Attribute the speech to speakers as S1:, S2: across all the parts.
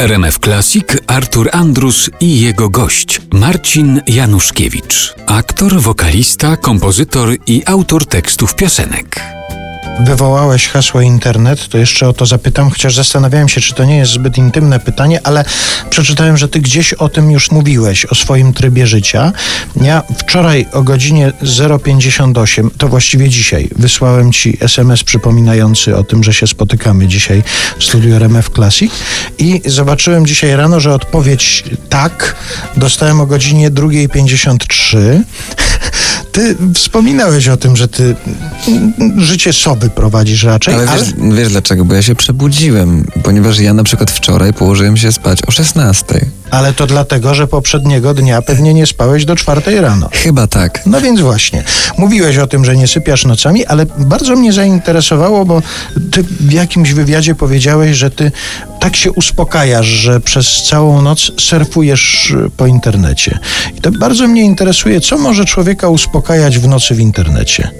S1: RMF Classic Artur Andrus i jego gość Marcin Januszkiewicz. Aktor, wokalista, kompozytor i autor tekstów piosenek
S2: wywołałeś hasło internet, to jeszcze o to zapytam, chociaż zastanawiałem się, czy to nie jest zbyt intymne pytanie, ale przeczytałem, że ty gdzieś o tym już mówiłeś, o swoim trybie życia. Ja wczoraj o godzinie 058, to właściwie dzisiaj, wysłałem ci SMS przypominający o tym, że się spotykamy dzisiaj w studiu RMF Classic i zobaczyłem dzisiaj rano, że odpowiedź tak dostałem o godzinie 2.53. Ty wspominałeś o tym, że ty życie soby prowadzisz raczej.
S3: Ale, ale... Wiesz, wiesz, dlaczego? Bo ja się przebudziłem, ponieważ ja na przykład wczoraj położyłem się spać o 16.
S2: Ale to dlatego, że poprzedniego dnia pewnie nie spałeś do czwartej rano.
S3: Chyba tak.
S2: No więc właśnie. Mówiłeś o tym, że nie sypiasz nocami, ale bardzo mnie zainteresowało, bo ty w jakimś wywiadzie powiedziałeś, że ty tak się uspokajasz, że przez całą noc surfujesz po internecie. I to bardzo mnie interesuje, co może człowieka uspokajać w nocy w internecie.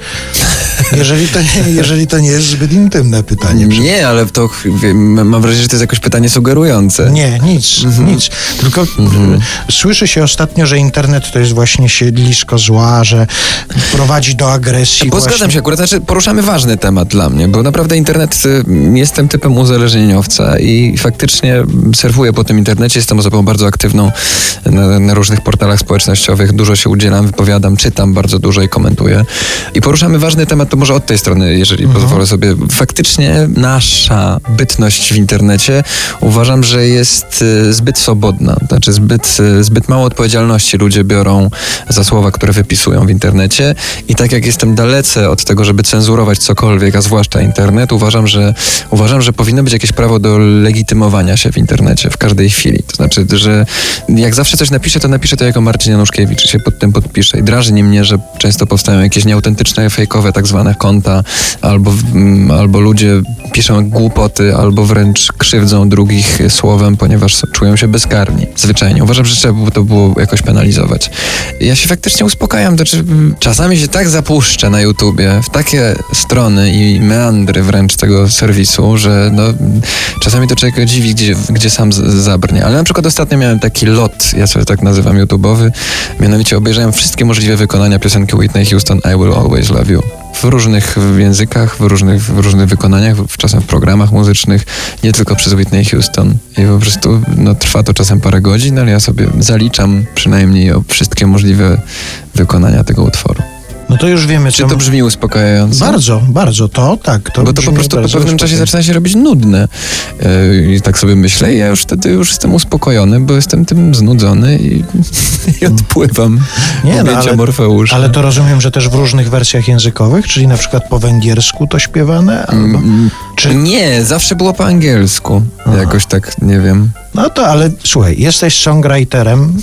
S2: Jeżeli to, nie, jeżeli to nie jest zbyt intymne pytanie.
S3: Nie, ale to mam wrażenie, że to jest jakoś pytanie sugerujące.
S2: Nie, nic, mhm. nic. Tylko mhm. słyszy się ostatnio, że internet to jest właśnie siedlisko zła, że prowadzi do agresji.
S3: Bo właśnie. zgadzam się akurat, znaczy poruszamy ważny temat dla mnie, bo naprawdę internet, y, jestem typem uzależnieniowca i faktycznie surfuję po tym internecie, jestem osobą bardzo aktywną na, na różnych portalach społecznościowych, dużo się udzielam, wypowiadam, czytam bardzo dużo i komentuję. I poruszamy ważny temat, to może od tej strony, jeżeli mhm. pozwolę sobie. Faktycznie nasza bytność w internecie uważam, że jest y, zbyt swobodna znaczy zbyt, zbyt mało odpowiedzialności ludzie biorą za słowa, które wypisują w internecie i tak jak jestem dalece od tego, żeby cenzurować cokolwiek, a zwłaszcza internet, uważam, że uważam, że powinno być jakieś prawo do legitymowania się w internecie w każdej chwili. To znaczy, że jak zawsze coś napiszę, to napiszę to jako Marcin Januszkiewicz, się pod tym podpiszę. I drażni mnie, że często powstają jakieś nieautentyczne, fejkowe tak zwane konta, albo, mm, albo ludzie piszą głupoty, albo wręcz krzywdzą drugich słowem, ponieważ czują się bezkarni zwyczajnie. Uważam, że trzeba by to było jakoś penalizować. Ja się faktycznie uspokajam, to znaczy czasami się tak zapuszczę na YouTubie w takie strony i meandry wręcz tego serwisu, że no, czasami to człowiek dziwi, gdzie, gdzie sam zabrnie. Ale na przykład ostatnio miałem taki lot, ja sobie tak nazywam YouTubeowy, mianowicie obejrzałem wszystkie możliwe wykonania piosenki Whitney Houston I Will Always Love You w różnych językach, w różnych, w różnych wykonaniach, czasem w programach muzycznych, nie tylko przez Whitney Houston. I po prostu no, trwa to czasem parę godzin, ale ja sobie zaliczam przynajmniej o wszystkie możliwe wykonania tego utworu.
S2: To już wiemy,
S3: Czy to brzmi uspokajająco?
S2: Bardzo, bardzo. To tak. To
S3: Bo to po prostu po pewnym czasie zaczyna się robić nudne. Yy, I tak sobie myślę, i ja już wtedy już jestem uspokojony, bo jestem tym znudzony i, i odpływam. Nie, no, ale, Morfeusza.
S2: ale to rozumiem, że też w różnych wersjach językowych, czyli na przykład po węgiersku to śpiewane? Albo, mm,
S3: czy... Nie, zawsze było po angielsku. Aha. Jakoś tak, nie wiem.
S2: No to, ale słuchaj, jesteś songwriterem,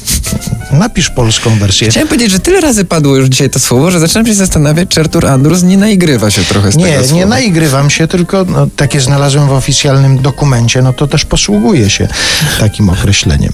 S2: napisz polską wersję.
S3: Chciałem powiedzieć, że tyle razy padło już dzisiaj to słowo, że zaczynam się zastanawiać, czy Artur Andrus nie naigrywa się trochę z
S2: nie,
S3: tego
S2: Nie, nie naigrywam się, tylko no, takie znalazłem w oficjalnym dokumencie, no to też posługuje się takim określeniem.